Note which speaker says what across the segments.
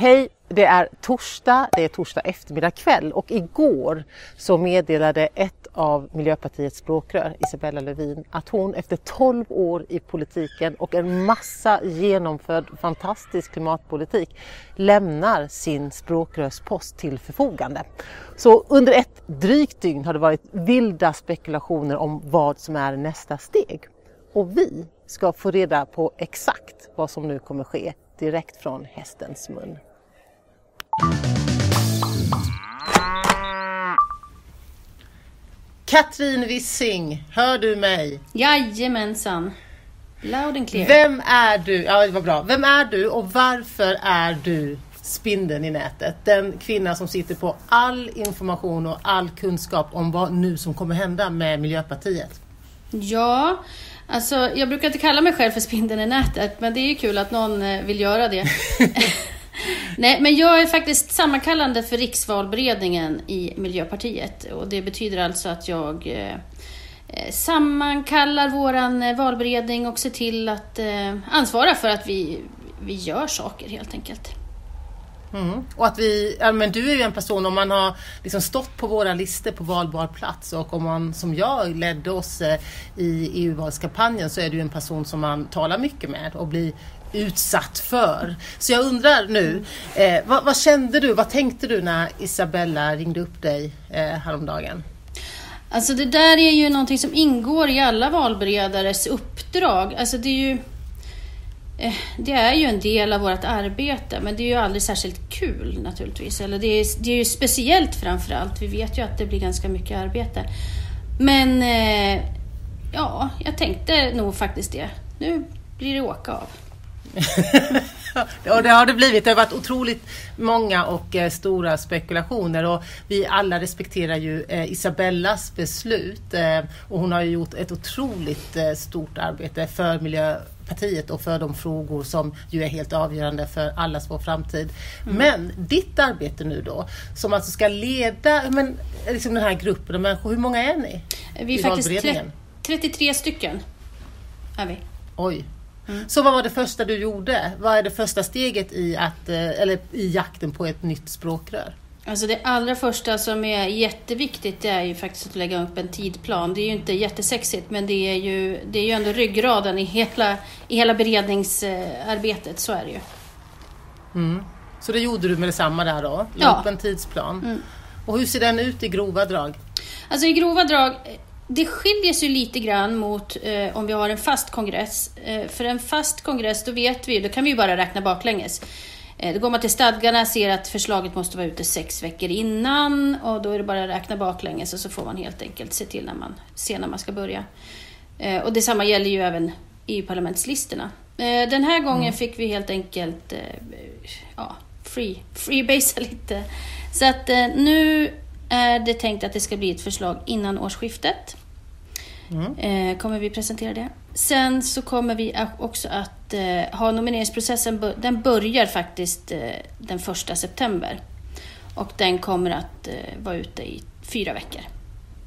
Speaker 1: Hej! Det är torsdag, det är torsdag eftermiddag kväll och igår så meddelade ett av Miljöpartiets språkrör, Isabella Lövin, att hon efter 12 år i politiken och en massa genomförd fantastisk klimatpolitik lämnar sin språkrörspost till förfogande. Så under ett drygt dygn har det varit vilda spekulationer om vad som är nästa steg. Och vi ska få reda på exakt vad som nu kommer ske direkt från hästens mun. Katrin Wissing, hör du mig?
Speaker 2: Jajamensan. Loud and clear.
Speaker 1: Vem är du? Ja, det var bra. Vem är du och varför är du spindeln i nätet? Den kvinna som sitter på all information och all kunskap om vad nu som kommer hända med Miljöpartiet.
Speaker 2: Ja, alltså jag brukar inte kalla mig själv för spindeln i nätet, men det är ju kul att någon eh, vill göra det. Nej, men jag är faktiskt sammankallande för riksvalberedningen i Miljöpartiet och det betyder alltså att jag eh, eh, sammankallar våran eh, valberedning och ser till att ansvara för att vi, vi gör saker helt enkelt.
Speaker 1: Mm. Och att vi, ja, men du är ju en person, om man har liksom stått på våra listor på valbar plats och om man som jag ledde oss eh, i EU-valskampanjen så är du en person som man talar mycket med och blir utsatt för. Så jag undrar nu, eh, vad, vad, kände du, vad tänkte du när Isabella ringde upp dig eh, häromdagen?
Speaker 2: Alltså det där är ju någonting som ingår i alla valberedares uppdrag. Alltså det är ju Eh, det är ju en del av vårt arbete, men det är ju aldrig särskilt kul naturligtvis. Eller det är, det är ju speciellt framför allt. Vi vet ju att det blir ganska mycket arbete. Men eh, ja, jag tänkte nog faktiskt det. Nu blir det åka av.
Speaker 1: och det har det blivit. Det har varit otroligt många och eh, stora spekulationer och vi alla respekterar ju eh, Isabellas beslut eh, och hon har ju gjort ett otroligt eh, stort arbete för Miljöpartiet och för de frågor som ju är helt avgörande för allas vår framtid. Mm. Men ditt arbete nu då, som alltså ska leda men, liksom den här gruppen av människor, hur många är ni?
Speaker 2: Vi är faktiskt 33 stycken. Är vi.
Speaker 1: Oj, Mm. Så vad var det första du gjorde? Vad är det första steget i, att, eh, eller i jakten på ett nytt språkrör?
Speaker 2: Alltså det allra första som är jätteviktigt det är ju faktiskt att lägga upp en tidplan. Det är ju inte jättesexigt men det är ju, det är ju ändå ryggraden i hela, i hela beredningsarbetet, så är det ju.
Speaker 1: Mm. Så det gjorde du med detsamma där då? La ja. upp en tidsplan. Mm. Och hur ser den ut i grova drag?
Speaker 2: Alltså i grova drag, det skiljer sig lite grann mot eh, om vi har en fast kongress. Eh, för en fast kongress, då vet vi, då kan vi ju bara räkna baklänges. Eh, då går man till stadgarna, ser att förslaget måste vara ute sex veckor innan och då är det bara att räkna baklänges och så får man helt enkelt se till när man ser när man ska börja. Eh, och detsamma gäller ju även EU-parlamentslistorna. Eh, den här gången mm. fick vi helt enkelt eh, ja, free, freebasea lite. Så att nu är det tänkt att det ska bli ett förslag innan årsskiftet. Mm. Kommer vi presentera det. Sen så kommer vi också att eh, ha nomineringsprocessen, den börjar faktiskt eh, den första september. Och den kommer att vara ute i fyra veckor.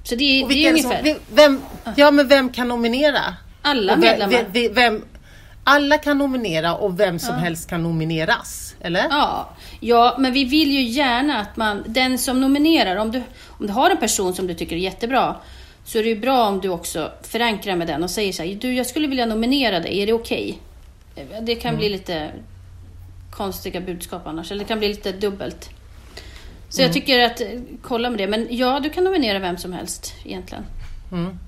Speaker 2: Så det, är, det är ungefär...
Speaker 1: Som, vem, ja, men vem kan nominera?
Speaker 2: Alla medlemmar.
Speaker 1: Vem, vem, alla kan nominera och vem som ja. helst kan nomineras, eller?
Speaker 2: Ja. ja, men vi vill ju gärna att man, den som nominerar, om du, om du har en person som du tycker är jättebra, så är det ju bra om du också förankrar med den och säger så här, du jag skulle vilja nominera dig, är det okej? Okay? Det kan mm. bli lite konstiga budskap annars, eller det kan bli lite dubbelt. Så mm. jag tycker att, kolla med det. Men ja, du kan nominera vem som helst egentligen. Mm.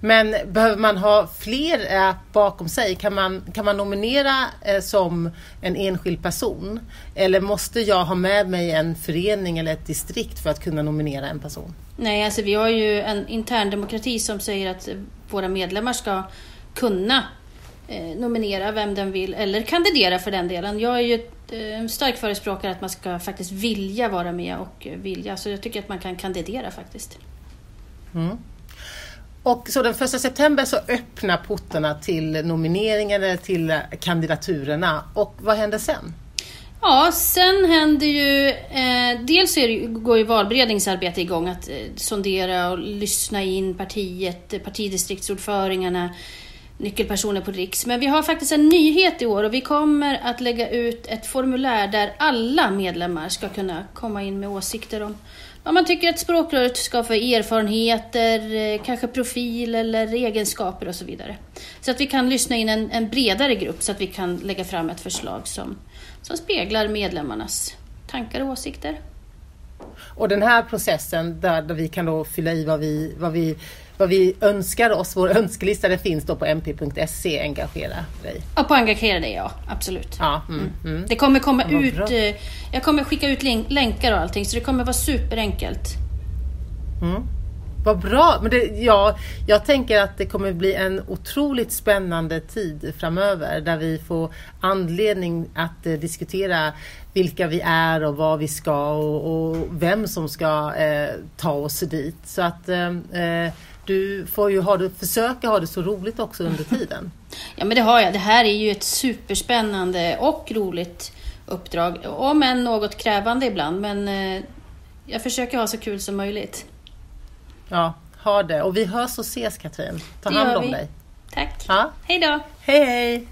Speaker 1: Men behöver man ha fler äh, bakom sig? Kan man, kan man nominera äh, som en enskild person? Eller måste jag ha med mig en förening eller ett distrikt för att kunna nominera en person?
Speaker 2: Nej, alltså vi har ju en intern demokrati som säger att våra medlemmar ska kunna eh, nominera vem den vill, eller kandidera för den delen. Jag är ju en stark förespråkare att man ska faktiskt vilja vara med och vilja, så jag tycker att man kan kandidera faktiskt.
Speaker 1: Mm. Och så den första september så öppnar portarna till nomineringarna, till kandidaturerna. Och vad händer sen?
Speaker 2: Ja, sen händer ju... Eh, dels är det, går ju valberedningsarbete igång, att eh, sondera och lyssna in partiet, eh, partidistriktsordföringarna nyckelpersoner på Riks. Men vi har faktiskt en nyhet i år och vi kommer att lägga ut ett formulär där alla medlemmar ska kunna komma in med åsikter om vad man tycker att språkröret ska få erfarenheter, eh, kanske profil eller egenskaper och så vidare. Så att vi kan lyssna in en, en bredare grupp så att vi kan lägga fram ett förslag som, som speglar medlemmarnas tankar och åsikter.
Speaker 1: Och den här processen där, där vi kan då fylla i vad vi, vad vi vad vi önskar oss, vår önskelista, det finns då på mp.se, engagera dig.
Speaker 2: Ja, på engagera dig ja, absolut.
Speaker 1: Ja, mm, mm.
Speaker 2: Det kommer komma ut, eh, jag kommer skicka ut länkar och allting så det kommer vara superenkelt.
Speaker 1: Mm. Vad bra! Men det, ja, jag tänker att det kommer bli en otroligt spännande tid framöver där vi får anledning att eh, diskutera vilka vi är och vad vi ska och, och vem som ska eh, ta oss dit. Så att eh, eh du får ju ha det, försöka ha det så roligt också under tiden.
Speaker 2: Ja men det har jag. Det här är ju ett superspännande och roligt uppdrag. Om än något krävande ibland men eh, jag försöker ha så kul som möjligt.
Speaker 1: Ja, ha det. Och vi hörs och ses Katrin. Ta
Speaker 2: det
Speaker 1: hand
Speaker 2: om
Speaker 1: dig.
Speaker 2: Tack. Ja? Hej då.
Speaker 1: Hej hej.